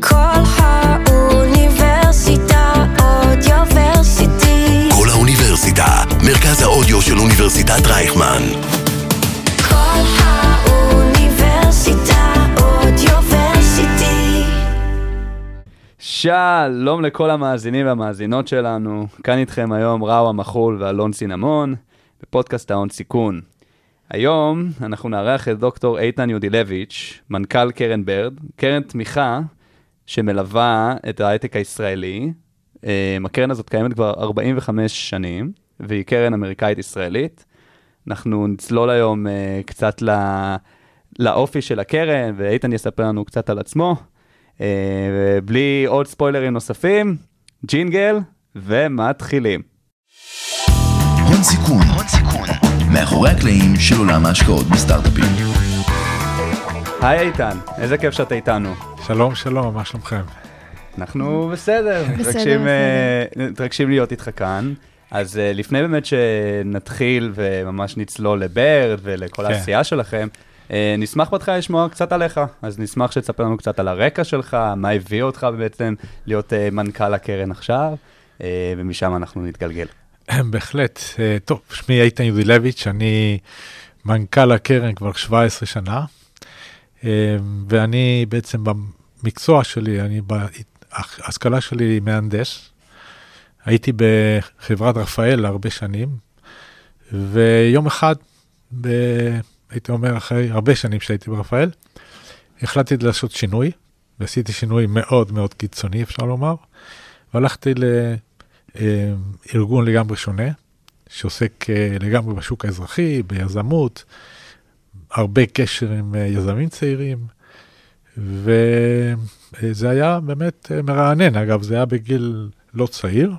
כל האוניברסיטה אודיוורסיטי. כל האוניברסיטה, מרכז האודיו של אוניברסיטת רייכמן. כל האוניברסיטה אודיוורסיטי. שלום לכל המאזינים והמאזינות שלנו, כאן איתכם היום ראו המחול ואלון סינמון, בפודקאסט ההון סיכון. היום אנחנו נארח את דוקטור איתן יודילביץ', מנכ"ל קרן ברד, קרן תמיכה שמלווה את ההייטק הישראלי. אה, הקרן הזאת קיימת כבר 45 שנים, והיא קרן אמריקאית-ישראלית. אנחנו נצלול היום אה, קצת לא, לאופי של הקרן, ואיתן יספר לנו קצת על עצמו. אה, בלי עוד ספוילרים נוספים, ג'ינגל, ומתחילים. הון סיכון, הון סיכון, מאחורי הקלעים של עולם ההשקעות בסטארט-אפים. היי איתן, איזה כיף שאתה איתנו. שלום, שלום, מה שלומכם? אנחנו בסדר, מתרגשים, אה, מתרגשים להיות איתך כאן. אז אה, לפני באמת שנתחיל וממש נצלול לברד ולכל כן. העשייה שלכם, אה, נשמח בהתחלה לשמוע קצת עליך, אז נשמח שתספר לנו קצת על הרקע שלך, מה הביא אותך בעצם להיות מנכ"ל הקרן עכשיו, ומשם אנחנו נתגלגל. בהחלט. אה, טוב, שמי איתן יודילביץ', אני מנכ"ל הקרן כבר 17 שנה, אה, ואני בעצם במקצוע שלי, אני בהשכלה שלי מהנדס. הייתי בחברת רפאל הרבה שנים, ויום אחד, ב... הייתי אומר אחרי הרבה שנים שהייתי ברפאל, החלטתי לעשות שינוי, ועשיתי שינוי מאוד מאוד קיצוני, אפשר לומר, והלכתי לארגון לגמרי שונה, שעוסק אה, לגמרי בשוק האזרחי, ביזמות, הרבה קשר עם אה, יזמים צעירים, וזה היה באמת אה, מרענן, אגב, זה היה בגיל לא צעיר,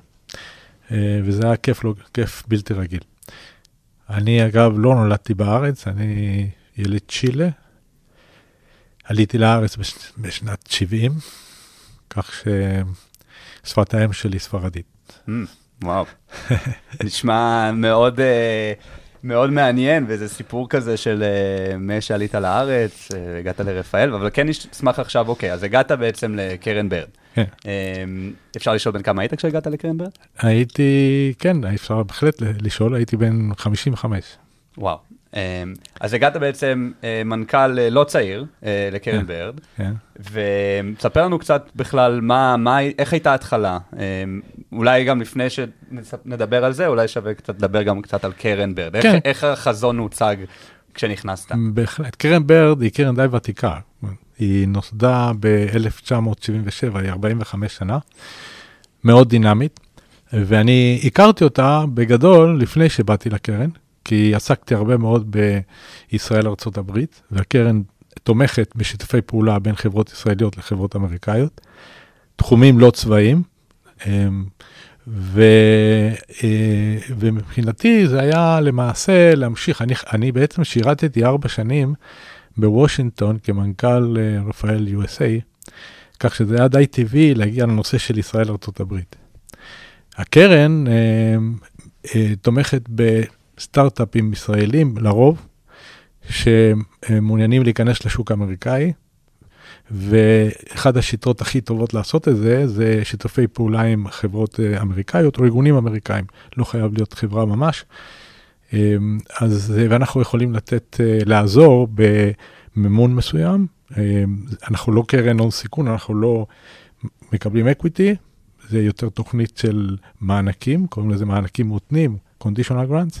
אה, וזה היה כיף, לא, כיף בלתי רגיל. אני אגב לא נולדתי בארץ, אני יליד צ'ילה. עליתי לארץ בש... בשנת 70, כך ששפת האם שלי ספרדית. Mm, וואו, נשמע מאוד, אה, מאוד מעניין, וזה סיפור כזה של אה, משעלית לארץ, אה, הגעת לרפאל, אבל כן נשמח עכשיו, אוקיי, אז הגעת בעצם לקרן ברד. כן. אה, אפשר לשאול בן כמה היית כשהגעת לקרן ברד? הייתי, כן, אפשר בהחלט לשאול, הייתי בן 55. וואו. אמ, אז הגעת בעצם אה, מנכ"ל אה, לא צעיר אה, לקרן כן. ברד, כן. ותספר לנו קצת בכלל מה, מה, איך הייתה ההתחלה. אמ, אולי גם לפני שנדבר על זה, אולי שווה קצת לדבר גם קצת על קרן ברד. איך, כן. איך החזון הוצג כשנכנסת? בהחלט. קרן ברד היא קרן די ותיקה. היא נוסדה ב-1977, היא 45 שנה, מאוד דינמית, ואני הכרתי אותה בגדול לפני שבאתי לקרן, כי עסקתי הרבה מאוד בישראל ארצות הברית, והקרן תומכת בשיתופי פעולה בין חברות ישראליות לחברות אמריקאיות, תחומים לא צבאיים, אמ, ו, אה, ומבחינתי זה היה למעשה להמשיך, אני, אני בעצם שירתתי ארבע שנים בוושינגטון כמנכ"ל אה, רפאל USA, כך שזה היה די טבעי להגיע לנושא של ישראל ארצות הברית. הקרן אה, אה, תומכת בסטארט-אפים ישראלים לרוב, שמעוניינים להיכנס לשוק האמריקאי, ואחת השיטות הכי טובות לעשות את זה, זה שיתופי פעולה עם חברות אה, אמריקאיות או ארגונים אמריקאים, לא חייב להיות חברה ממש. אה, אז, אה, ואנחנו יכולים לתת, אה, לעזור במימון מסוים. אה, אנחנו לא קרן הון סיכון, אנחנו לא מקבלים אקוויטי, זה יותר תוכנית של מענקים, קוראים לזה מענקים מותנים, conditional grants,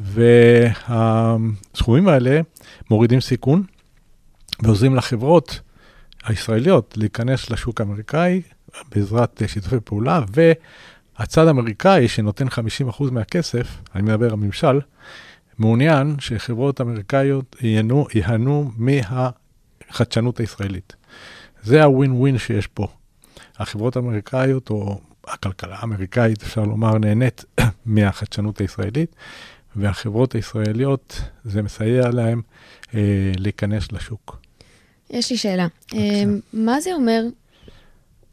והסכומים האלה מורידים סיכון ועוזרים לחברות הישראליות להיכנס לשוק האמריקאי בעזרת שיתופי פעולה, והצד האמריקאי שנותן 50% מהכסף, אני מדבר על ממשל, מעוניין שחברות אמריקאיות ייהנו, ייהנו מהחדשנות הישראלית. זה הווין ווין שיש פה. החברות האמריקאיות, או הכלכלה האמריקאית, אפשר לומר, נהנית מהחדשנות הישראלית, והחברות הישראליות, זה מסייע להן אה, להיכנס לשוק. יש לי שאלה. אה, מה זה אומר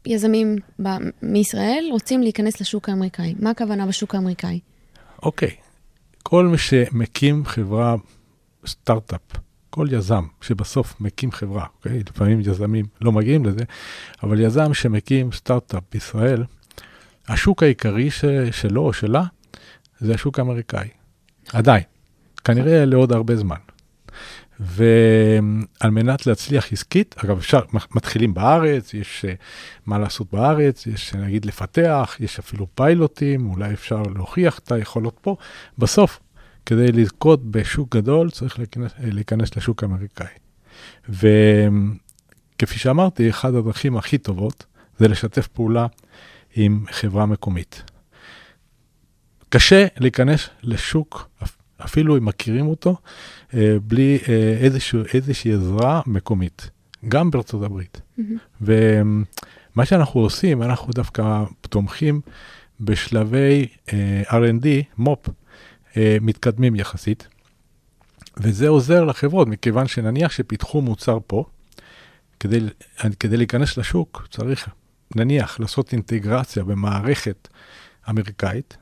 יזמים ב- מישראל רוצים להיכנס לשוק האמריקאי? מה הכוונה בשוק האמריקאי? אוקיי, כל מי שמקים חברה סטארט-אפ כל יזם שבסוף מקים חברה, אוקיי? לפעמים יזמים לא מגיעים לזה, אבל יזם שמקים סטארט-אפ בישראל, השוק העיקרי ש, שלו או שלה זה השוק האמריקאי. עדיין. כנראה לעוד הרבה זמן. ועל מנת להצליח עסקית, אגב, אפשר, מתחילים בארץ, יש uh, מה לעשות בארץ, יש נגיד לפתח, יש אפילו פיילוטים, אולי אפשר להוכיח את היכולות פה. בסוף, כדי לזכות בשוק גדול, צריך להיכנס, להיכנס לשוק האמריקאי. וכפי שאמרתי, אחת הדרכים הכי טובות זה לשתף פעולה עם חברה מקומית. קשה להיכנס לשוק, אפילו אם מכירים אותו, אה, בלי אה, איזשהו, איזושהי עזרה מקומית, גם בארצות הברית. Mm-hmm. ומה שאנחנו עושים, אנחנו דווקא תומכים בשלבי אה, R&D, מו"פ, מתקדמים יחסית, וזה עוזר לחברות, מכיוון שנניח שפיתחו מוצר פה, כדי, כדי להיכנס לשוק צריך נניח לעשות אינטגרציה במערכת אמריקאית,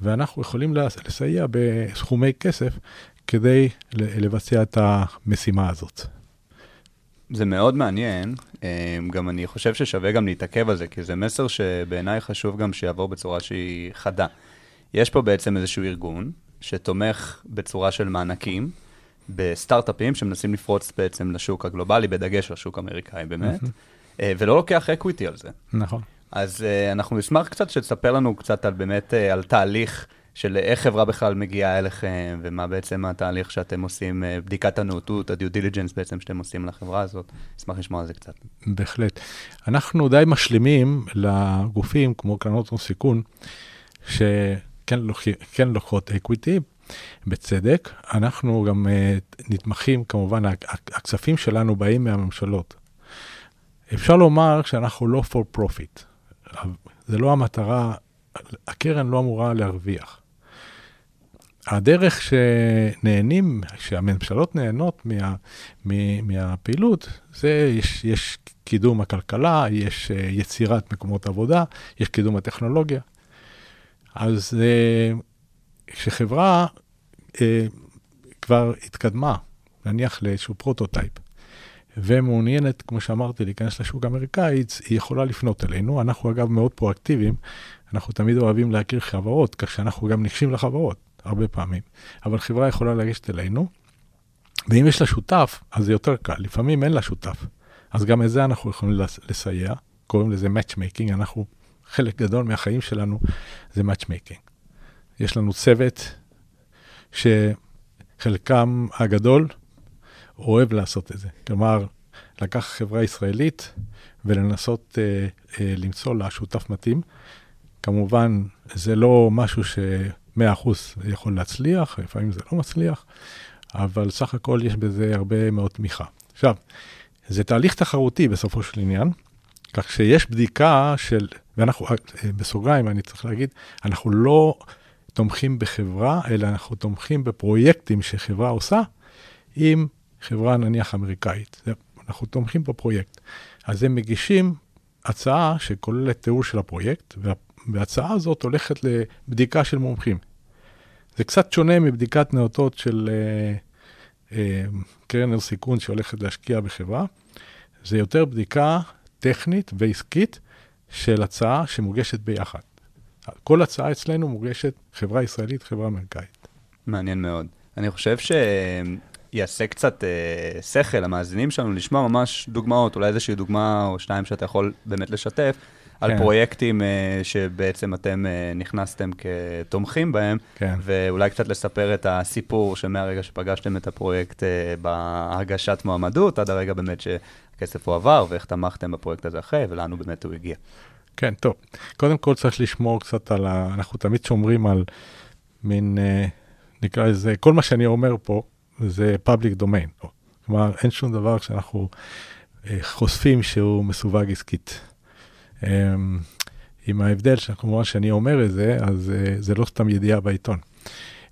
ואנחנו יכולים לסייע בסכומי כסף כדי לבצע את המשימה הזאת. זה מאוד מעניין, אה, גם אני חושב ששווה גם להתעכב על זה, כי זה מסר שבעיניי חשוב גם שיעבור בצורה שהיא חדה. יש פה בעצם איזשהו ארגון שתומך בצורה של מענקים בסטארט-אפים שמנסים לפרוץ בעצם לשוק הגלובלי, בדגש על השוק האמריקאי באמת, אה, ולא לוקח אקוויטי על זה. נכון. אז uh, אנחנו נשמח קצת שתספר לנו קצת על באמת, uh, על תהליך של איך חברה בכלל מגיעה אליכם, ומה בעצם התהליך שאתם עושים, בדיקת הנאותות, ה-due diligence בעצם שאתם עושים לחברה הזאת. נשמח לשמוע על זה קצת. בהחלט. אנחנו די משלימים לגופים כמו קרנות הון סיכון, שכן לוקח, כן לוקחות אקוויטי, בצדק. אנחנו גם uh, נתמכים, כמובן, הכספים שלנו באים מהממשלות. אפשר לומר שאנחנו לא for profit. זה לא המטרה, הקרן לא אמורה להרוויח. הדרך שנהנים, שהממשלות נהנות מה, מה, מהפעילות, זה יש, יש קידום הכלכלה, יש אה, יצירת מקומות עבודה, יש קידום הטכנולוגיה. אז אה, כשחברה אה, כבר התקדמה, נניח לאיזשהו prototype, ומעוניינת, כמו שאמרתי, להיכנס לשוק האמריקאי, היא יכולה לפנות אלינו. אנחנו אגב מאוד פרואקטיביים, אנחנו תמיד אוהבים להכיר חברות, כך שאנחנו גם ניגשים לחברות, הרבה פעמים. אבל חברה יכולה לגשת אלינו, ואם יש לה שותף, אז זה יותר קל. לפעמים אין לה שותף. אז גם את זה אנחנו יכולים לסייע, קוראים לזה Matchmaking, אנחנו, חלק גדול מהחיים שלנו זה Matchmaking. יש לנו צוות שחלקם הגדול אוהב לעשות את זה. כלומר, לקח חברה ישראלית ולנסות אה, אה, למצוא לה שותף מתאים. כמובן, זה לא משהו ש-100% יכול להצליח, לפעמים זה לא מצליח, אבל סך הכל יש בזה הרבה מאוד תמיכה. עכשיו, זה תהליך תחרותי בסופו של עניין, כך שיש בדיקה של, ואנחנו, אה, בסוגריים, אני צריך להגיד, אנחנו לא תומכים בחברה, אלא אנחנו תומכים בפרויקטים שחברה עושה עם חברה נניח אמריקאית, אנחנו תומכים בפרויקט. אז הם מגישים הצעה שכוללת תיאור של הפרויקט, וההצעה הזאת הולכת לבדיקה של מומחים. זה קצת שונה מבדיקת נאותות של אה, אה, קרן סיכון שהולכת להשקיע בחברה. זה יותר בדיקה טכנית ועסקית של הצעה שמוגשת ביחד. כל הצעה אצלנו מוגשת חברה ישראלית, חברה אמריקאית. מעניין מאוד. אני חושב ש... יעשה קצת אה, שכל למאזינים שלנו לשמוע ממש דוגמאות, אולי איזושהי דוגמה או שתיים שאתה יכול באמת לשתף, כן. על פרויקטים אה, שבעצם אתם אה, נכנסתם כתומכים בהם, כן. ואולי קצת לספר את הסיפור שמהרגע שפגשתם את הפרויקט אה, בהגשת מועמדות, עד הרגע באמת שהכסף הועבר, ואיך תמכתם בפרויקט הזה אחרי, ולאן הוא באמת הוא הגיע. כן, טוב. קודם כל צריך לשמור קצת על ה... אנחנו תמיד שומרים על מין, אה, נקרא לזה, כל מה שאני אומר פה, זה public domain. כלומר, אין שום דבר שאנחנו אה, חושפים שהוא מסווג עסקית. אמ, עם ההבדל שכמובן שאני אומר את זה, אז אה, זה לא סתם ידיעה בעיתון.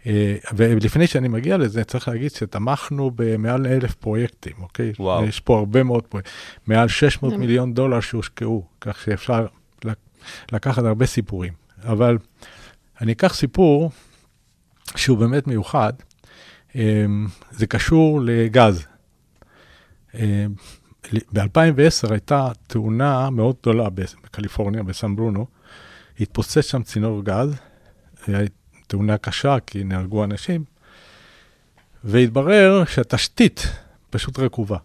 אה, ולפני שאני מגיע לזה, צריך להגיד שתמכנו במעל אלף פרויקטים, אוקיי? וואו. יש פה הרבה מאוד פרויקטים, מעל 600 מיליון דולר שהושקעו, כך שאפשר לקחת הרבה סיפורים. אבל אני אקח סיפור שהוא באמת מיוחד, זה קשור לגז. ב-2010 הייתה תאונה מאוד גדולה בקליפורניה, בסן ברונו. התפוצץ שם צינור גז, תאונה קשה כי נהרגו אנשים, והתברר שהתשתית פשוט רקובה.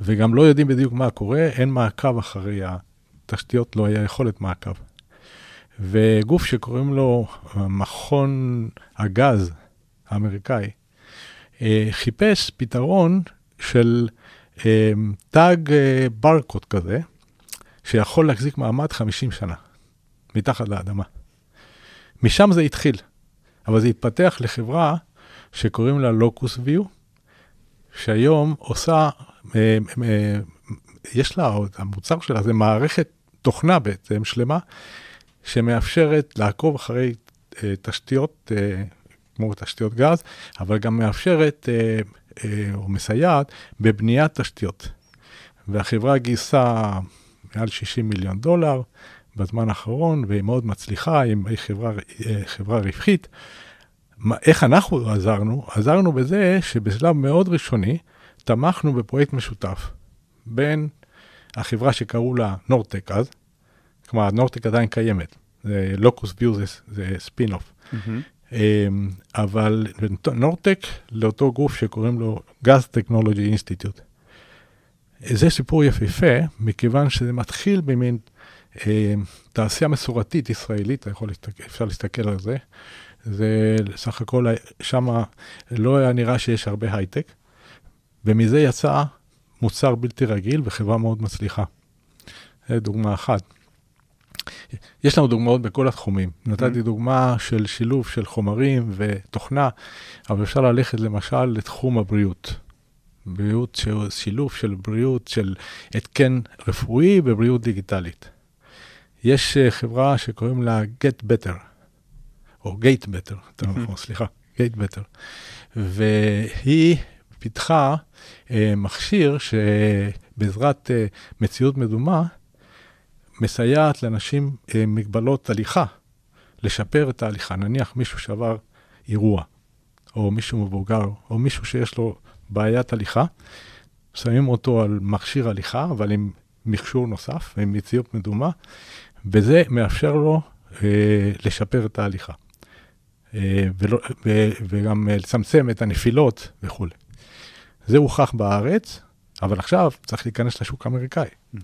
וגם לא יודעים בדיוק מה קורה, אין מעקב אחרי התשתיות, לא היה יכולת מעקב. וגוף שקוראים לו מכון הגז האמריקאי, אה, חיפש פתרון של אה, תג אה, ברקוד כזה, שיכול להחזיק מעמד 50 שנה, מתחת לאדמה. משם זה התחיל, אבל זה התפתח לחברה שקוראים לה לוקוס ויו, שהיום עושה, יש לה, המוצר שלה זה מערכת תוכנה בעצם שלמה, שמאפשרת לעקוב אחרי תשתיות, כמו תשתיות גז, אבל גם מאפשרת אה, או מסייעת בבניית תשתיות. והחברה גייסה מעל 60 מיליון דולר בזמן האחרון, והיא מאוד מצליחה, היא חברה, אה, חברה רווחית. איך אנחנו עזרנו? עזרנו בזה שבשלב מאוד ראשוני תמכנו בפרויקט משותף בין החברה שקראו לה נורטק אז, כלומר, נורטק עדיין קיימת, זה לוקוס ביו זה, זה spin-off. Mm-hmm. אמ, אבל נורטק לאותו גוף שקוראים לו Gas Technology Institute. זה סיפור יפהפה, מכיוון שזה מתחיל במין אה, תעשייה מסורתית ישראלית, יכול להסתכל, אפשר להסתכל על זה. זה סך הכל, שם לא היה נראה שיש הרבה הייטק, ומזה יצא מוצר בלתי רגיל וחברה מאוד מצליחה. זו דוגמה אחת. יש לנו דוגמאות בכל התחומים. נתתי mm-hmm. דוגמה של שילוב של חומרים ותוכנה, אבל אפשר ללכת למשל לתחום הבריאות. בריאות שילוב של בריאות של התקן רפואי ובריאות דיגיטלית. יש uh, חברה שקוראים לה Get Better, או Gate Better, יותר mm-hmm. נכון, סליחה, Gate Better, והיא פיתחה uh, מכשיר שבעזרת uh, מציאות מדומה, מסייעת לאנשים עם אה, מגבלות הליכה, לשפר את ההליכה. נניח מישהו שעבר אירוע, או מישהו מבוגר, או מישהו שיש לו בעיית הליכה, שמים אותו על מכשיר הליכה, אבל עם מכשור נוסף, עם מציאות מדומה, וזה מאפשר לו אה, לשפר את ההליכה. אה, ולא, ו, וגם לצמצם את הנפילות וכולי. זה הוכח בארץ, אבל עכשיו צריך להיכנס לשוק האמריקאי. Mm-hmm.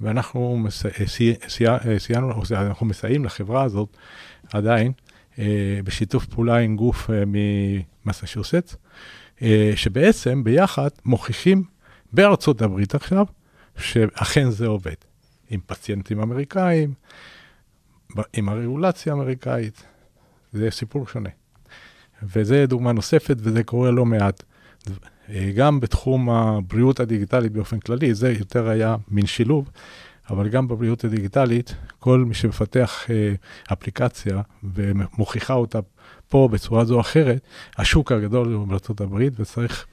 ואנחנו סי, סי, סייענו, אנחנו מסייעים לחברה הזאת עדיין, אה, בשיתוף פעולה עם גוף אה, ממסצ'וסטס, אה, שבעצם ביחד מוכיחים בארצות הברית עכשיו, שאכן זה עובד. עם פציינטים אמריקאים, עם הרגולציה האמריקאית, זה סיפור שונה. וזה דוגמה נוספת, וזה קורה לא מעט. אה, גם בתחום הבריאות הדיגיטלית באופן כללי, זה יותר היה מין שילוב, אבל גם בבריאות הדיגיטלית, כל מי שמפתח אה, אפליקציה ומוכיחה אותה פה בצורה זו או אחרת, השוק הגדול הוא בארצות הברית, וצריך,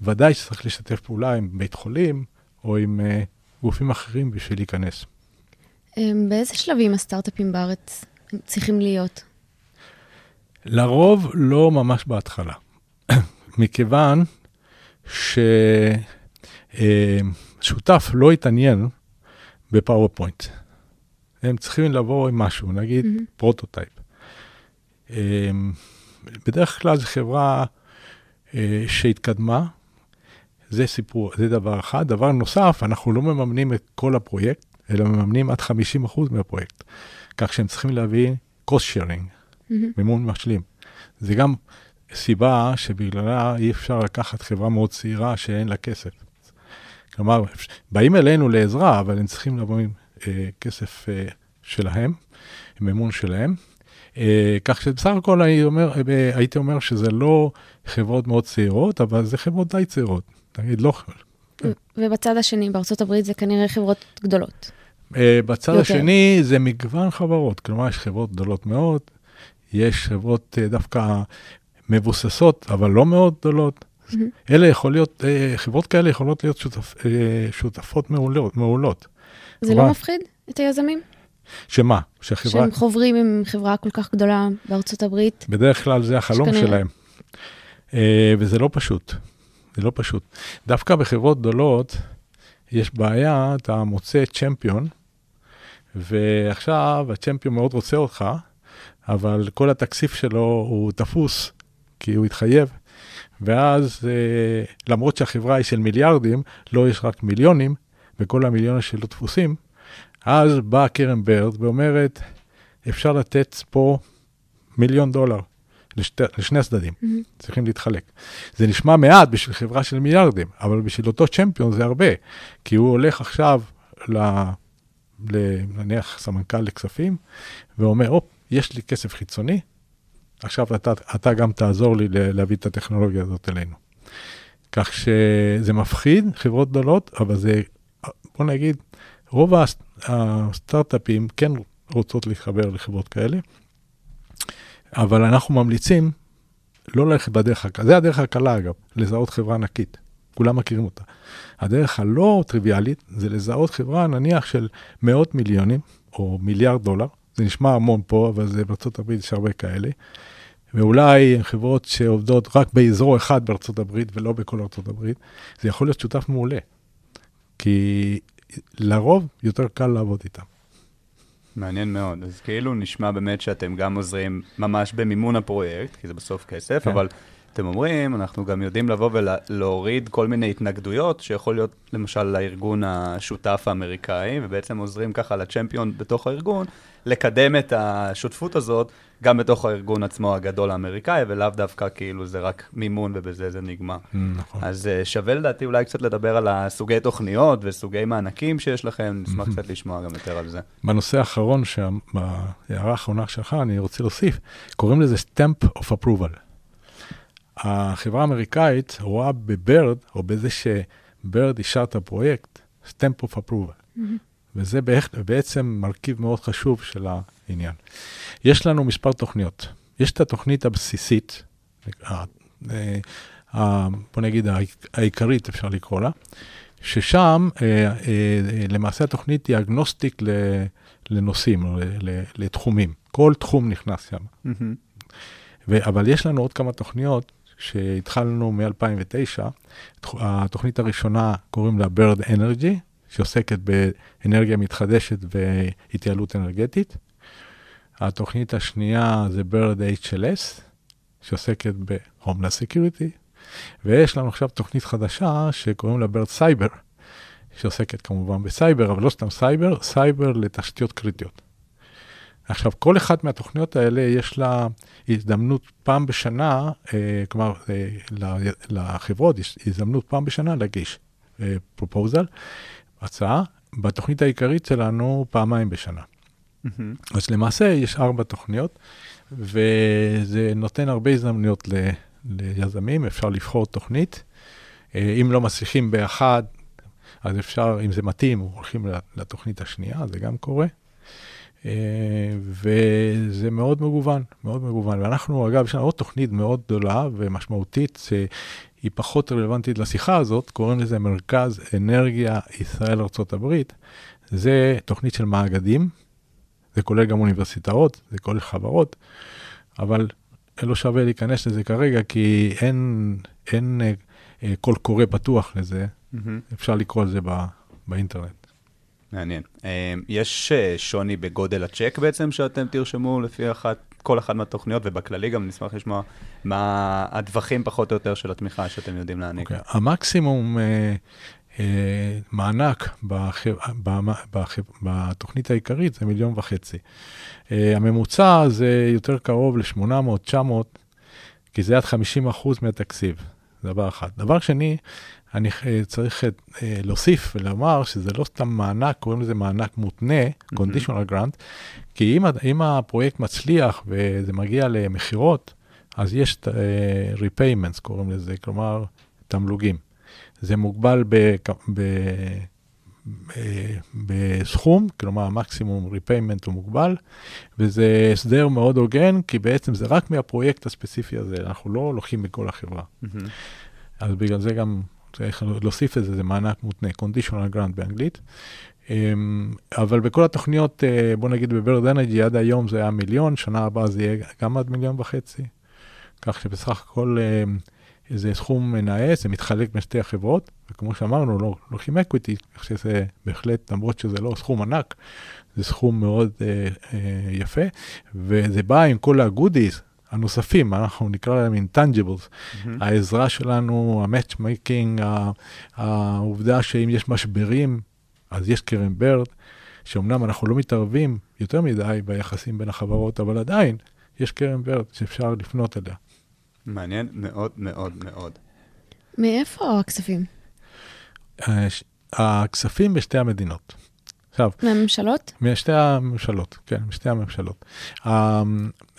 ודאי שצריך לשתף פעולה עם בית חולים או עם אה, גופים אחרים בשביל להיכנס. באיזה שלבים הסטארט-אפים בארץ צריכים להיות? לרוב לא ממש בהתחלה, מכיוון ששותף לא יתעניין ב PowerPoint. הם צריכים לבוא עם משהו, נגיד mm-hmm. prototype. אמ, בדרך כלל זו חברה אה, שהתקדמה, זה סיפור, זה דבר אחד. דבר נוסף, אנחנו לא מממנים את כל הפרויקט, אלא מממנים עד 50% מהפרויקט. כך שהם צריכים להביא cost sharing, mm-hmm. מימון משלים. זה גם סיבה שבגללה אי אפשר לקחת חברה מאוד צעירה שאין לה כסף. כלומר, באים אלינו לעזרה, אבל הם צריכים לבוא עם אה, כסף אה, שלהם, עם אמון שלהם. אה, כך שבסך הכל אני אומר, אה, הייתי אומר שזה לא חברות מאוד צעירות, אבל זה חברות די צעירות. נגיד, לא... ובצד השני, בארצות הברית זה כנראה חברות גדולות. אה, בצד יותר. השני זה מגוון חברות, כלומר, יש חברות גדולות מאוד, יש חברות אה, דווקא מבוססות, אבל לא מאוד גדולות. Mm-hmm. אלה יכול להיות, אה, חברות כאלה יכולות להיות שותפ, אה, שותפות מעולות. מעולות. זה חברה... לא מפחיד את היזמים? שמה? שחברה... שהם חוברים עם חברה כל כך גדולה בארצות הברית? בדרך כלל זה החלום שכנראה... שלהם. אה, וזה לא פשוט, זה לא פשוט. דווקא בחברות גדולות יש בעיה, אתה מוצא צ'מפיון, ועכשיו הצ'מפיון מאוד רוצה אותך, אבל כל התקציב שלו הוא תפוס, כי הוא התחייב. ואז, אה, למרות שהחברה היא של מיליארדים, לא יש רק מיליונים, וכל המיליונים שלו תפוסים, אז באה קרן ברד ואומרת, אפשר לתת פה מיליון דולר לשתי, לשני הצדדים, mm-hmm. צריכים להתחלק. זה נשמע מעט בשביל חברה של מיליארדים, אבל בשביל אותו צ'מפיון זה הרבה, כי הוא הולך עכשיו ל... ל- נניח סמנכ"ל לכספים, ואומר, הופ, יש לי כסף חיצוני, עכשיו אתה, אתה גם תעזור לי להביא את הטכנולוגיה הזאת אלינו. כך שזה מפחיד, חברות גדולות, אבל זה, בוא נגיד, רוב הס- הסטארט-אפים כן רוצות להתחבר לחברות כאלה, אבל אנחנו ממליצים לא ללכת בדרך הקלה, זה הדרך הקלה אגב, לזהות חברה ענקית, כולם מכירים אותה. הדרך הלא טריוויאלית זה לזהות חברה נניח של מאות מיליונים או מיליארד דולר, זה נשמע המון פה, אבל זה בארצות יש הרבה כאלה, ואולי חברות שעובדות רק באזור אחד בארצות הברית ולא בכל ארצות הברית, זה יכול להיות שותף מעולה, כי לרוב יותר קל לעבוד איתם. מעניין מאוד. אז כאילו נשמע באמת שאתם גם עוזרים ממש במימון הפרויקט, כי זה בסוף כסף, כן. אבל אתם אומרים, אנחנו גם יודעים לבוא ולהוריד כל מיני התנגדויות, שיכול להיות למשל לארגון השותף האמריקאי, ובעצם עוזרים ככה לצ'מפיון בתוך הארגון, לקדם את השותפות הזאת גם בתוך הארגון עצמו הגדול האמריקאי, ולאו דווקא כאילו זה רק מימון ובזה זה נגמר. נכון. אז אה, שווה לדעתי אולי קצת לדבר על הסוגי תוכניות וסוגי מענקים שיש לכם, נשמח קצת לשמוע גם יותר על זה. בנושא האחרון, בהערה האחרונה שלך, אני רוצה להוסיף, קוראים לזה stamp of approval. החברה האמריקאית רואה בברד, או בזה שברד אישר את הפרויקט, stamp of approval. וזה בעצ- בעצם מרכיב מאוד חשוב של העניין. יש לנו מספר תוכניות. יש את התוכנית הבסיסית, ה- אה, ה- בוא נגיד העיק- העיקרית, אפשר לקרוא לה, ששם אה, אה, אה, למעשה התוכנית היא אגנוסטיק ל- לנושאים, לתחומים. כל תחום נכנס שם. ו- אבל יש לנו עוד כמה תוכניות שהתחלנו מ-2009. התוכנית הראשונה קוראים לה Bird Energy, שעוסקת באנרגיה מתחדשת והתייעלות אנרגטית. התוכנית השנייה זה Bird HLS, שעוסקת ב-Homeland Security, ויש לנו עכשיו תוכנית חדשה שקוראים לה Bird Cyber, שעוסקת כמובן בסייבר, אבל לא סתם סייבר, סייבר לתשתיות קריטיות. עכשיו, כל אחת מהתוכניות האלה יש לה הזדמנות פעם בשנה, אה, כלומר, אה, לחברות יש הזדמנות פעם בשנה להגיש פרופוזל, הצעה. בתוכנית העיקרית שלנו פעמיים בשנה. אז למעשה יש ארבע תוכניות, וזה נותן הרבה הזדמנויות ל- ליזמים, אפשר לבחור תוכנית. אה, אם לא מצליחים באחד, אז אפשר, אם זה מתאים, הולכים לתוכנית השנייה, זה גם קורה. אה, וזה מאוד מגוון, מאוד מגוון. ואנחנו, אגב, יש לנו עוד תוכנית מאוד גדולה ומשמעותית, שהיא פחות רלוונטית לשיחה הזאת, קוראים לזה מרכז אנרגיה ישראל-ארה"ב. זה תוכנית של מאגדים, זה כולל גם אוניברסיטאות, זה כולל חברות, אבל לא שווה להיכנס לזה כרגע, כי אין, אין אה, אה, קול קורא פתוח לזה, אפשר לקרוא על זה בא, באינטרנט. מעניין. אה, יש אה, שוני בגודל הצ'ק בעצם שאתם תרשמו לפי אחת, כל אחת מהתוכניות, ובכללי גם נשמח לשמוע מה הטווחים פחות או יותר של התמיכה שאתם יודעים להעניק. אוקיי, המקסימום אה, אה, מענק בח, במ- בח, בתוכנית העיקרית זה מיליון וחצי. אה, הממוצע זה יותר קרוב ל-800, 900, כי זה עד 50 אחוז מהתקציב, זה דבר אחד. דבר שני, אני אה, צריך אה, להוסיף ולומר שזה לא סתם מענק, קוראים לזה מענק מותנה, conditional grant, כי אם, אם הפרויקט מצליח וזה מגיע למכירות, אז יש אה, repayments, קוראים לזה, כלומר, תמלוגים. זה מוגבל ב, ב, אה, בסכום, כלומר המקסימום repayment הוא מוגבל, וזה הסדר מאוד הוגן, כי בעצם זה רק מהפרויקט הספציפי הזה, אנחנו לא לוקחים מכל החברה. מהמם. אז בגלל זה גם צריך להוסיף את זה, זה מענק מותנה, conditional grant באנגלית. אמ, אבל בכל התוכניות, אה, בוא נגיד בברד אנרג'י עד היום זה היה מיליון, שנה הבאה זה יהיה גם עד מיליון וחצי. כך שבסך הכל אמ, זה סכום נאה, זה מתחלק בין שתי החברות, וכמו שאמרנו, לא לוקחים equity, כך שזה בהחלט, למרות שזה לא סכום ענק, זה סכום מאוד אה, אה, יפה, וזה בא עם כל ה goodies הנוספים, אנחנו נקרא להם intangibles, mm-hmm. העזרה שלנו, ה matchmaking, העובדה שאם יש משברים, אז יש קרן ברד, שאומנם אנחנו לא מתערבים יותר מדי ביחסים בין החברות, אבל עדיין יש קרן ברד שאפשר לפנות אליה. מעניין מאוד מאוד מאוד. מאיפה הכספים? אה, הכספים בשתי המדינות. עכשיו, מהממשלות? משתי הממשלות, כן, משתי הממשלות. Um,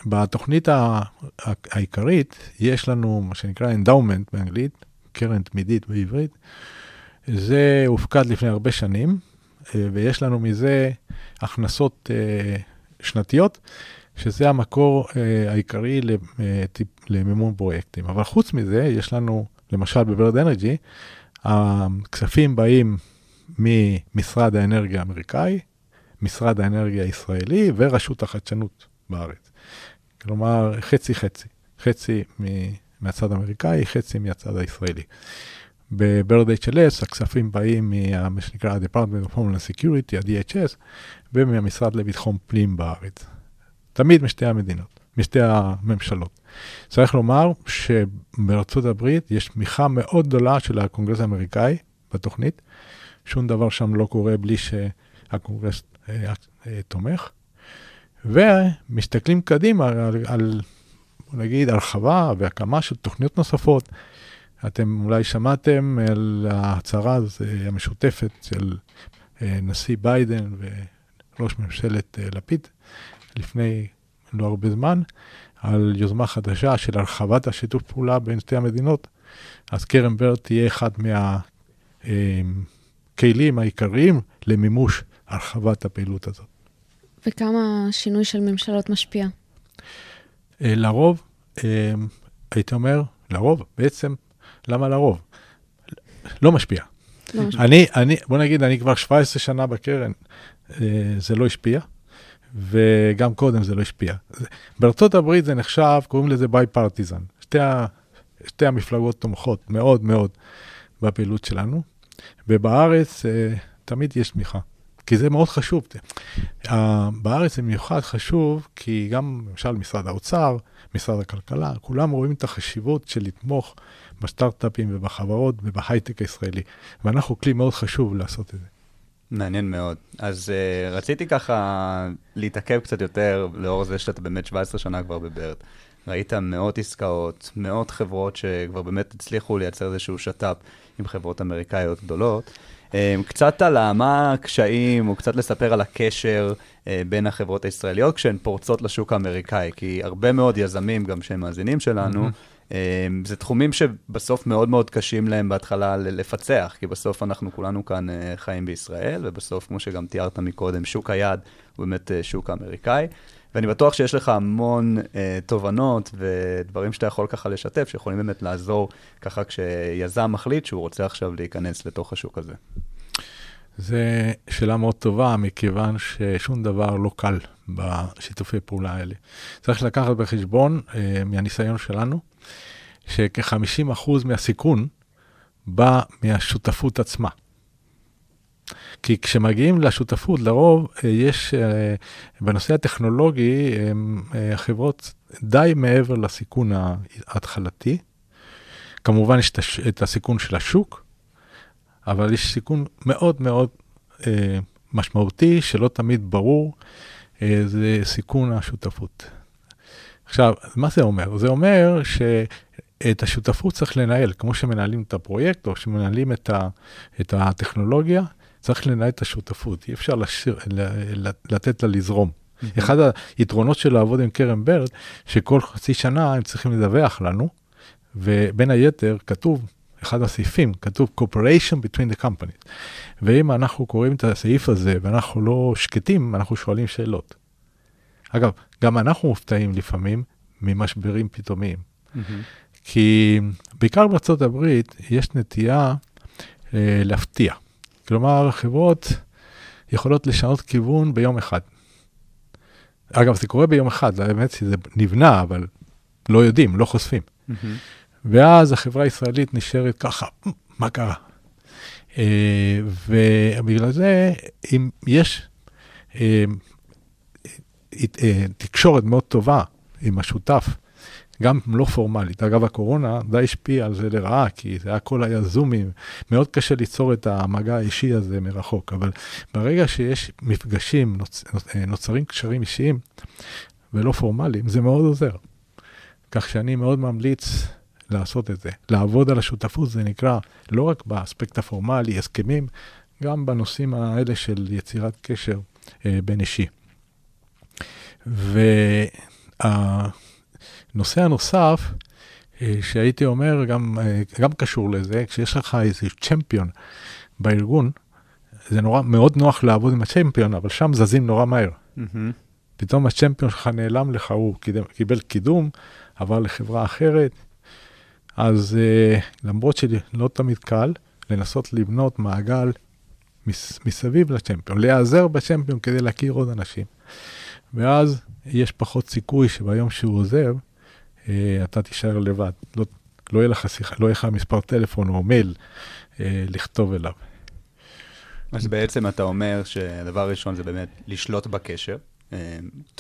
בתוכנית העיקרית יש לנו מה שנקרא endowment באנגלית, קרן תמידית בעברית. זה הופקד לפני הרבה שנים, אה, ויש לנו מזה הכנסות uh, שנתיות, שזה המקור uh, העיקרי למימון פרויקטים. אבל חוץ מזה, יש לנו, למשל בברד אנרג'י, הכספים באים ממשרד האנרגיה האמריקאי, משרד האנרגיה הישראלי ורשות החדשנות בארץ. כלומר, חצי-חצי, חצי מהצד האמריקאי, חצי מהצד הישראלי. ב-Bird HLS הכספים באים ממה שנקרא ה-Department of Homeland Security, ה-DHS, ומהמשרד לביטחון פנים בארץ. תמיד משתי המדינות, משתי הממשלות. צריך לומר שבארצות הברית יש תמיכה מאוד גדולה של הקונגרס האמריקאי בתוכנית. שום דבר שם לא קורה בלי שהקונגרס אה, אה, תומך. ומסתכלים קדימה על, על, בוא נגיד, הרחבה והקמה של תוכניות נוספות. אתם אולי שמעתם על ההצהרה המשותפת של אה, נשיא ביידן וראש ממשלת לפיד לפני לא הרבה זמן, על יוזמה חדשה של הרחבת השיתוף פעולה בין שתי המדינות. אז קרן ברד תהיה אחד מהכלים העיקריים למימוש הרחבת הפעילות הזאת. וכמה שינוי של ממשלות משפיע? אה, לרוב, אה, הייתי אומר, לרוב, בעצם, למה לרוב? לא משפיע. לא משפיע. אני, אני, בוא נגיד, אני כבר 17 שנה בקרן, אה, זה לא השפיע. וגם קודם זה לא השפיע. בארצות הברית זה נחשב, קוראים לזה ביי פרטיזן. שתי, שתי המפלגות תומכות מאוד מאוד בפעילות שלנו, ובארץ uh, תמיד יש תמיכה, כי זה מאוד חשוב. Uh, בארץ במיוחד חשוב, כי גם למשל משרד האוצר, משרד הכלכלה, כולם רואים את החשיבות של לתמוך בסטארט-אפים ובחברות ובהייטק הישראלי, ואנחנו כלי מאוד חשוב לעשות את זה. מעניין מאוד. אז uh, רציתי ככה להתעכב קצת יותר, לאור זה שאתה באמת 17 שנה כבר בברד. ראית מאות עסקאות, מאות חברות שכבר באמת הצליחו לייצר איזשהו שת"פ עם חברות אמריקאיות גדולות. Um, קצת על מה הקשיים, או קצת לספר על הקשר uh, בין החברות הישראליות כשהן פורצות לשוק האמריקאי, כי הרבה מאוד יזמים, גם שהם מאזינים שלנו, mm-hmm. זה תחומים שבסוף מאוד מאוד קשים להם בהתחלה לפצח, כי בסוף אנחנו כולנו כאן אה, חיים בישראל, ובסוף, כמו שגם תיארת מקודם, שוק היעד הוא באמת אה, שוק אמריקאי. ואני בטוח שיש לך המון אה, תובנות ודברים שאתה יכול ככה לשתף, שיכולים באמת לעזור ככה כשיזם מחליט שהוא רוצה עכשיו להיכנס לתוך השוק הזה. זו שאלה מאוד טובה, מכיוון ששום דבר לא קל בשיתופי פעולה האלה. צריך לקחת בחשבון, אה, מהניסיון שלנו, שכ-50% מהסיכון בא מהשותפות עצמה. כי כשמגיעים לשותפות, לרוב אה, יש, אה, בנושא הטכנולוגי, החברות די מעבר לסיכון ההתחלתי. כמובן יש את הסיכון של השוק, אבל יש סיכון מאוד מאוד אה, משמעותי, שלא תמיד ברור, אה, זה סיכון השותפות. עכשיו, מה זה אומר? זה אומר שאת השותפות צריך לנהל, כמו שמנהלים את הפרויקט או שמנהלים את, ה, את הטכנולוגיה, צריך לנהל את השותפות, אי אפשר לשיר, לתת לה לזרום. אחד היתרונות של לעבוד עם קרן ברד, שכל חצי שנה הם צריכים לדווח לנו, ובין היתר כתוב אחד הסעיפים, כתוב cooperation between the companies. ואם אנחנו קוראים את הסעיף הזה ואנחנו לא שקטים, אנחנו שואלים שאלות. אגב, גם אנחנו מופתעים לפעמים ממשברים פתאומיים. Mm-hmm. כי בעיקר בארצות הברית יש נטייה אה, להפתיע. כלומר, חברות יכולות לשנות כיוון ביום אחד. אגב, זה קורה ביום אחד, האמת שזה נבנה, אבל לא יודעים, לא חושפים. Mm-hmm. ואז החברה הישראלית נשארת ככה, מה קרה? אה, ובגלל זה, אם יש אה, אה, תקשורת מאוד טובה עם השותף, גם לא פורמלית. אגב, הקורונה די השפיעה על זה לרעה, כי זה הכל היה זומים. מאוד קשה ליצור את המגע האישי הזה מרחוק, אבל ברגע שיש מפגשים, נוצ... נוצרים קשרים אישיים ולא פורמליים, זה מאוד עוזר. כך שאני מאוד ממליץ לעשות את זה. לעבוד על השותפות זה נקרא לא רק באספקט הפורמלי, הסכמים, גם בנושאים האלה של יצירת קשר אה, בין אישי. והנושא הנוסף, אה, שהייתי אומר, גם, אה, גם קשור לזה, כשיש לך איזה צ'מפיון בארגון, זה נורא, מאוד נוח לעבוד עם הצ'מפיון, אבל שם זזים נורא מהר. Mm-hmm. פתאום הצ'מפיון שלך נעלם לך, הוא קידם, קיבל קידום, עבר לחברה אחרת. אז uh, למרות שלא תמיד קל, לנסות לבנות מעגל מס, מסביב לצ'מפיון, להיעזר בצ'מפיון כדי להכיר עוד אנשים. ואז יש פחות סיכוי שביום שהוא עוזב, אתה תישאר לבד. לא, לא יהיה לך שיחה, לא יהיה לך מספר טלפון או מייל uh, לכתוב אליו. אז בעצם אתה אומר שהדבר הראשון זה באמת לשלוט בקשר,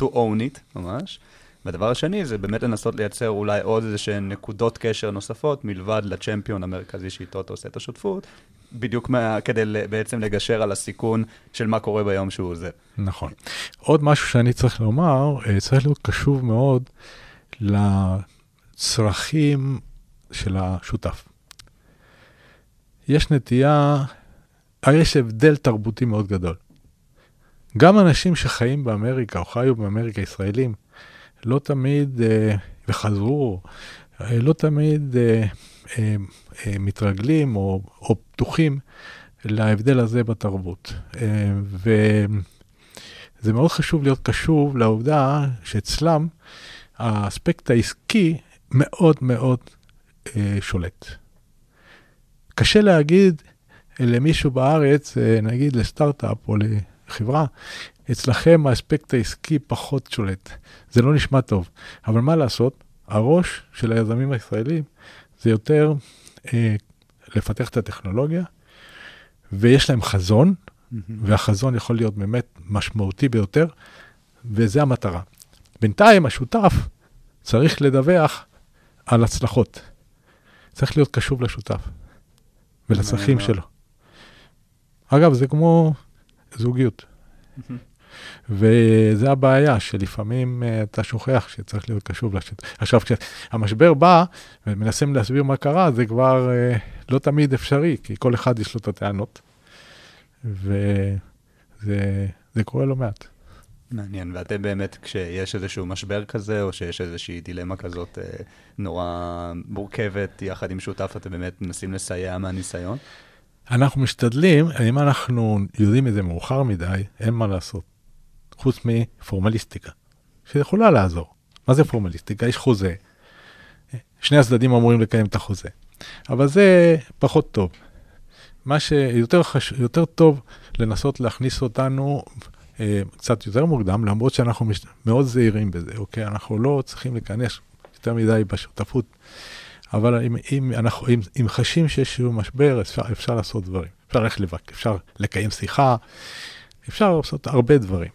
to own it ממש. והדבר השני זה באמת לנסות לייצר אולי עוד איזה שהן נקודות קשר נוספות, מלבד לצ'מפיון המרכזי שאיתו אתה עושה את השותפות, בדיוק מה, כדי בעצם לגשר על הסיכון של מה קורה ביום שהוא עוזב. נכון. עוד משהו שאני צריך לומר, אה, צריך להיות קשוב מאוד לצרכים של השותף. יש נטייה, יש הבדל תרבותי מאוד גדול. גם אנשים שחיים באמריקה או חיו באמריקה, ישראלים, לא תמיד, אה, וחזרו, אה, לא תמיד אה, מתרגלים או, או פתוחים להבדל הזה בתרבות. וזה מאוד חשוב להיות קשוב לעובדה שאצלם האספקט העסקי מאוד מאוד שולט. קשה להגיד למישהו בארץ, נגיד לסטארט-אפ או לחברה, אצלכם האספקט העסקי פחות שולט. זה לא נשמע טוב, אבל מה לעשות? הראש של היזמים הישראלים זה יותר אה, לפתח את הטכנולוגיה, ויש להם חזון, mm-hmm. והחזון יכול להיות באמת משמעותי ביותר, וזה המטרה. בינתיים השותף צריך לדווח על הצלחות. צריך להיות קשוב לשותף ולצרכים שלו. אגב, זה כמו זוגיות. וזה הבעיה, שלפעמים uh, אתה שוכח שצריך להיות קשוב לשט. עכשיו, כשהמשבר בא ומנסים להסביר מה קרה, זה כבר uh, לא תמיד אפשרי, כי כל אחד יש לו את הטענות, וזה קורה לא מעט. מעניין, ואתם באמת, כשיש איזשהו משבר כזה, או שיש איזושהי דילמה כזאת אה, נורא מורכבת יחד עם שותף, אתם באמת מנסים לסייע מהניסיון? אנחנו משתדלים, אם אנחנו יודעים את זה מאוחר מדי, אין מה לעשות. חוץ מפורמליסטיקה, שיכולה לעזור. מה זה פורמליסטיקה? יש חוזה, שני הצדדים אמורים לקיים את החוזה, אבל זה פחות טוב. מה שיותר חש... יותר טוב לנסות להכניס אותנו קצת יותר מוקדם, למרות שאנחנו מש... מאוד זהירים בזה, אוקיי? אנחנו לא צריכים להיכנס יותר מדי בשותפות, אבל אם, אם, אנחנו, אם, אם חשים שיש איזשהו משבר, אפשר, אפשר לעשות דברים. אפשר ללכת לבק, אפשר לקיים שיחה, אפשר לעשות הרבה דברים.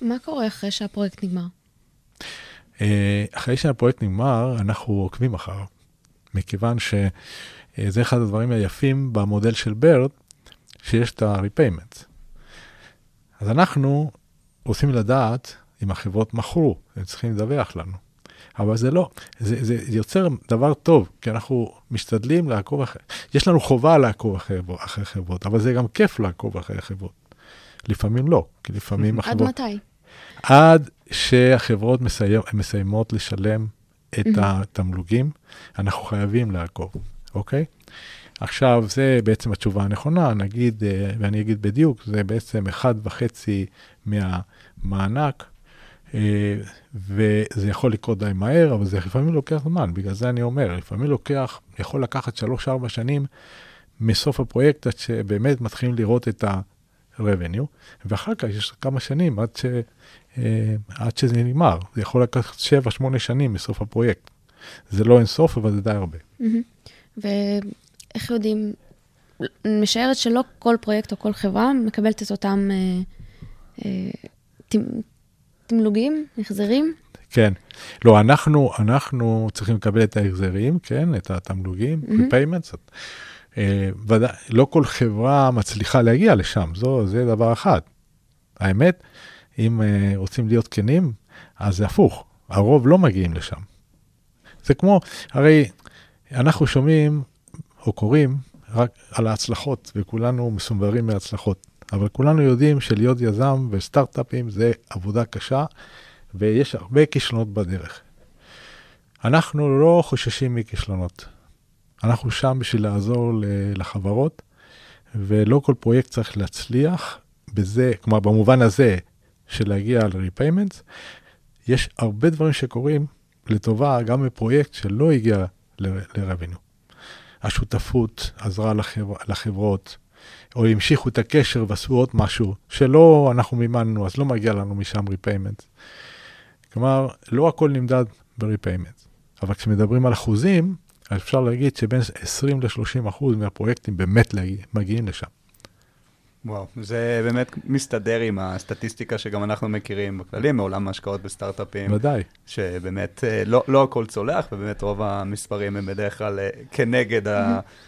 מה קורה אחרי שהפרויקט נגמר? אה, אחרי שהפרויקט נגמר, אנחנו עוקבים אחריו, מכיוון שזה אחד הדברים היפים במודל של ברד, שיש את ה-repayment. אז אנחנו רוצים לדעת אם החברות מכרו, הם צריכים לדווח לנו. אבל זה לא, זה, זה יוצר דבר טוב, כי אנחנו משתדלים לעקוב אחרי, יש לנו חובה לעקוב אחרי, אחרי חברות, אבל זה גם כיף לעקוב אחרי חברות. לפעמים לא, כי לפעמים החברות... עד מתי? עד שהחברות מסיים, מסיימות לשלם את mm-hmm. התמלוגים, אנחנו חייבים לעקוב, אוקיי? עכשיו, זה בעצם התשובה הנכונה, נגיד, אה, ואני אגיד בדיוק, זה בעצם אחד וחצי מהמענק, אה, וזה יכול לקרות די מהר, אבל זה לפעמים לוקח זמן, בגלל זה אני אומר, לפעמים לוקח, יכול לקחת שלוש-ארבע שנים מסוף הפרויקט עד שבאמת מתחילים לראות את ה-revenue, ואחר כך יש כמה שנים עד, ש, אה, עד שזה נגמר. זה יכול לקחת שבע, שמונה שנים מסוף הפרויקט. זה לא אינסוף, אבל זה די הרבה. מהמם. ואיך יודעים, אני משערת שלא כל פרויקט או כל חברה מקבלת את אותם אה, אה, תמ- תמלוגים, החזרים. כן. לא, אנחנו, אנחנו צריכים לקבל את ההחזרים, כן, את התמלוגים, מהמם. repayments. אה, לא כל חברה מצליחה להגיע לשם, זו, זה דבר אחד. האמת, אם אה, רוצים להיות כנים, אז זה הפוך, הרוב לא מגיעים לשם. זה כמו, הרי אנחנו שומעים או קוראים רק על ההצלחות, וכולנו מסונברים מהצלחות. אבל כולנו יודעים שלהיות יזם וסטארט-אפים זה עבודה קשה, ויש הרבה כישלונות בדרך. אנחנו לא חוששים מכישלונות. אנחנו שם בשביל לעזור לחברות, ולא כל פרויקט צריך להצליח בזה, כלומר במובן הזה של להגיע ל-repayments, יש הרבה דברים שקורים לטובה גם בפרויקט שלא הגיע ל-revenue. השותפות עזרה לחבר, לחברות, או המשיכו את הקשר ועשו עוד משהו שלא אנחנו מימנו, אז לא מגיע לנו משם repayment. כלומר, לא הכל נמדד ב-repayment. אבל כשמדברים על אחוזים, אפשר להגיד שבין 20 ל-30 אחוז מהפרויקטים באמת מגיעים לשם. וואו, זה באמת מסתדר עם הסטטיסטיקה שגם אנחנו מכירים בכללי, מעולם ההשקעות בסטארט-אפים, ודאי. שבאמת אה, לא, לא הכל צולח, ובאמת רוב המספרים הם בדרך כלל אה, כנגד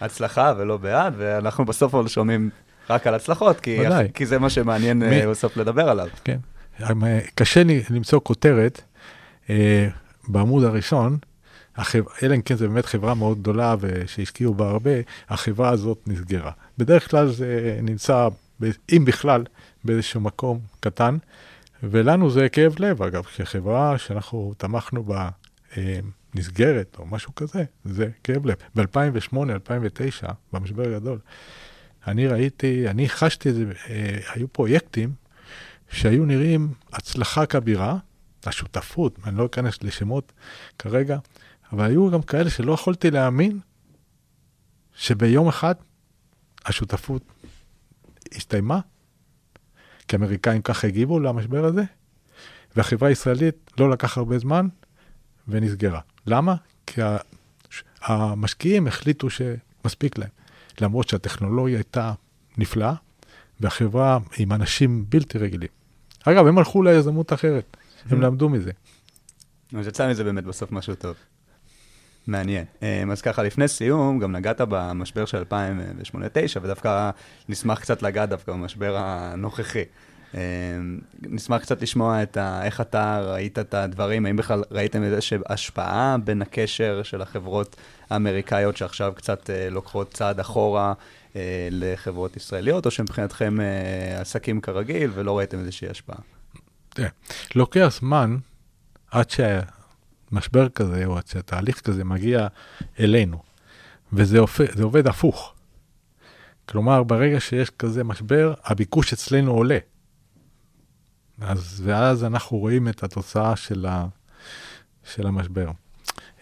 ההצלחה ולא בעד, ואנחנו בסוף אבל שומעים רק על הצלחות, כי, ודאי. כי זה מה שמעניין אה, מי- בסוף לדבר עליו. כן. אה, קשה לי למצוא כותרת אה, בעמוד הראשון, החב... אלא אם כן זו באמת חברה מאוד גדולה ושהשקיעו בה הרבה, החברה הזאת נסגרה. בדרך כלל זה נמצא. אם בכלל, באיזשהו מקום קטן, ולנו זה כאב לב, אגב, כחברה שאנחנו תמכנו בה אה, נסגרת או משהו כזה, זה כאב לב. ב-2008, 2009, במשבר הגדול, אני ראיתי, אני חשתי זה, אה, היו פרויקטים שהיו נראים הצלחה כבירה, השותפות, אני לא אכנס לשמות כרגע, אבל היו גם כאלה שלא יכולתי להאמין שביום אחד השותפות הסתיימה, כי האמריקאים ככה הגיבו למשבר הזה, והחברה הישראלית לא לקח הרבה זמן ונסגרה. למה? כי המשקיעים החליטו שמספיק להם, למרות שהטכנולוגיה הייתה נפלאה, והחברה עם אנשים בלתי רגילים. אגב, הם הלכו ליזמות אחרת, הם למדו מזה. אז יצא מזה באמת בסוף משהו טוב. מעניין. אה, אז ככה, לפני סיום, גם נגעת במשבר של 2008-2009, ודווקא נשמח קצת לגעת דווקא במשבר הנוכחי. אה, נשמח קצת לשמוע את ה, איך אתה ראית את הדברים, האם בכלל ראיתם איזושהי השפעה בין הקשר של החברות האמריקאיות שעכשיו קצת אה, לוקחות צעד אחורה אה, לחברות ישראליות, או שמבחינתכם אה, עסקים כרגיל ולא ראיתם איזושהי השפעה? תראה, לוקח זמן עד שמשבר כזה, או עד שהתהליך כזה מגיע אלינו, וזה זה עובד הפוך. כלומר, ברגע שיש כזה משבר, הביקוש אצלנו עולה. אז, ואז אנחנו רואים את התוצאה של, ה, של המשבר.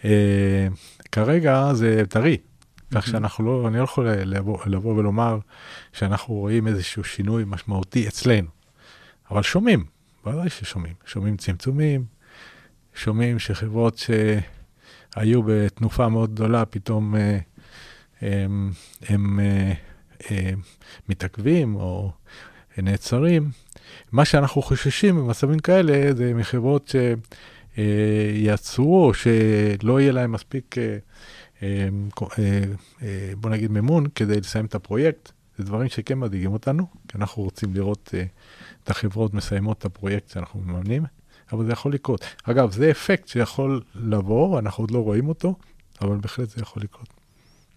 אה, כרגע זה טרי, כך שאנחנו לא, אני לא יכול לבוא, לבוא ולומר שאנחנו רואים איזשהו שינוי משמעותי אצלנו, אבל שומעים, ודאי ששומעים. שומעים צמצומים, שומעים שחברות שהיו בתנופה מאוד גדולה, פתאום אה, הם, הם אה, אה, מתעכבים או נעצרים. מה שאנחנו חוששים במצבים כאלה זה מחברות שיעצרו או שלא יהיה להם מספיק, בוא נגיד, מימון כדי לסיים את הפרויקט. זה דברים שכן מדאיגים אותנו, כי אנחנו רוצים לראות את החברות מסיימות את הפרויקט שאנחנו מממנים, אבל זה יכול לקרות. אגב, זה אפקט שיכול לבוא, אנחנו עוד לא רואים אותו, אבל בהחלט זה יכול לקרות.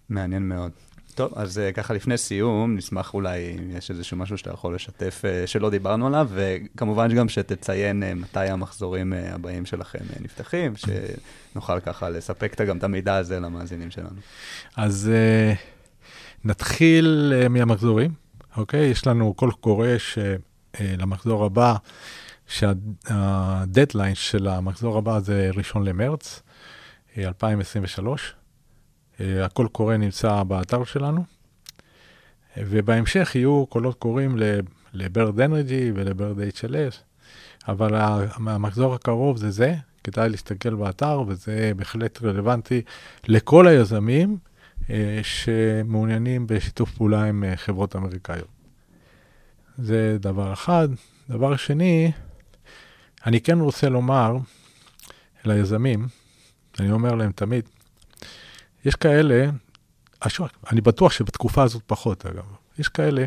מעניין מאוד. טוב, אז uh, ככה לפני סיום, נשמח אולי אם יש איזשהו משהו שאתה יכול לשתף uh, שלא דיברנו עליו, וכמובן גם שתציין uh, מתי המחזורים הבאים שלכם נפתחים, שנוכל ככה לספק גם את המידע הזה למאזינים שלנו. אז נתחיל מהמחזורים, אוקיי? יש לנו קול קורא שלמחזור הבא, שהדדליין של המחזור הבא זה ראשון למרץ 2023. Uh, הקול קורא נמצא באתר שלנו, ובהמשך יהיו קולות קוראים לברד אנרג'י ולברד HLS, אבל המחזור הקרוב זה זה, כדאי להסתכל באתר, וזה בהחלט רלוונטי לכל היזמים אה, שמעוניינים בשיתוף פעולה עם אה, חברות אמריקאיות. זה דבר אחד. דבר שני, אני כן רוצה לומר ליזמים, אני אומר להם תמיד, יש כאלה, אני בטוח שבתקופה הזאת פחות אגב, יש כאלה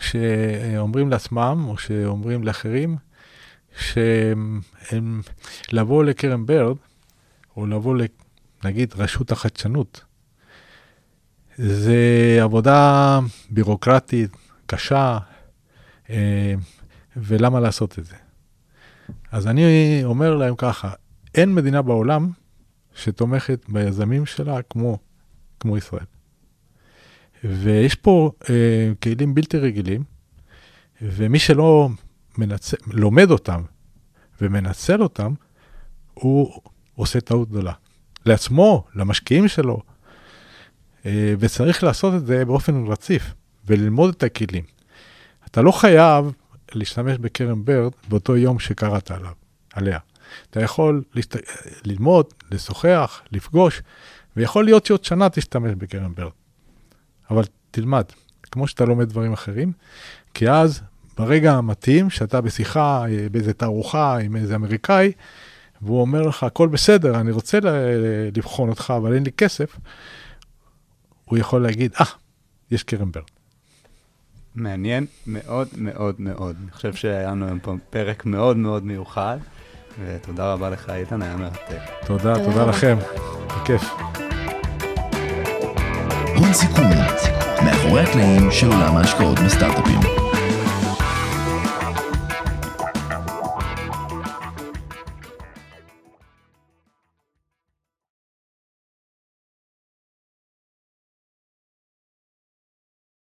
שאומרים לעצמם, או שאומרים לאחרים, שהם לבוא לקרן ברד, או לבוא, נגיד, רשות החדשנות, זה עבודה בירוקרטית, קשה, אה, ולמה לעשות את זה? אז אני אומר להם ככה, אין מדינה בעולם שתומכת ביזמים שלה כמו, כמו ישראל. ויש פה אה, כלים בלתי רגילים, ומי שלא מנצל, לומד אותם ומנצל אותם, הוא עושה טעות גדולה. לעצמו, למשקיעים שלו, אה, וצריך לעשות את זה באופן רציף, וללמוד את הכלים. אתה לא חייב להשתמש בקרן ברד באותו יום שקראת עליו, עליה. אתה יכול להשת... ללמוד, לשוחח, לפגוש, ויכול להיות שעוד שנה תשתמש בקרן ברד. אבל תלמד, כמו שאתה לומד דברים אחרים, כי אז, ברגע המתאים, שאתה בשיחה אה, באיזה תערוכה עם איזה אמריקאי, והוא אומר לך, הכל בסדר, אני רוצה לבחון אותך, אבל אין לי כסף, הוא יכול להגיד, אה, ah, יש קרן ברד. מעניין מאוד מאוד מאוד. אני חושב שהיה לנו היום פה פרק מאוד מאוד מיוחד, ותודה רבה לך, איתן, היה מרתק. תודה, תודה לכם, בכיף. הון סיכון, מאחורי הקלעים של עולם ההשקעות בסטארט-אפים.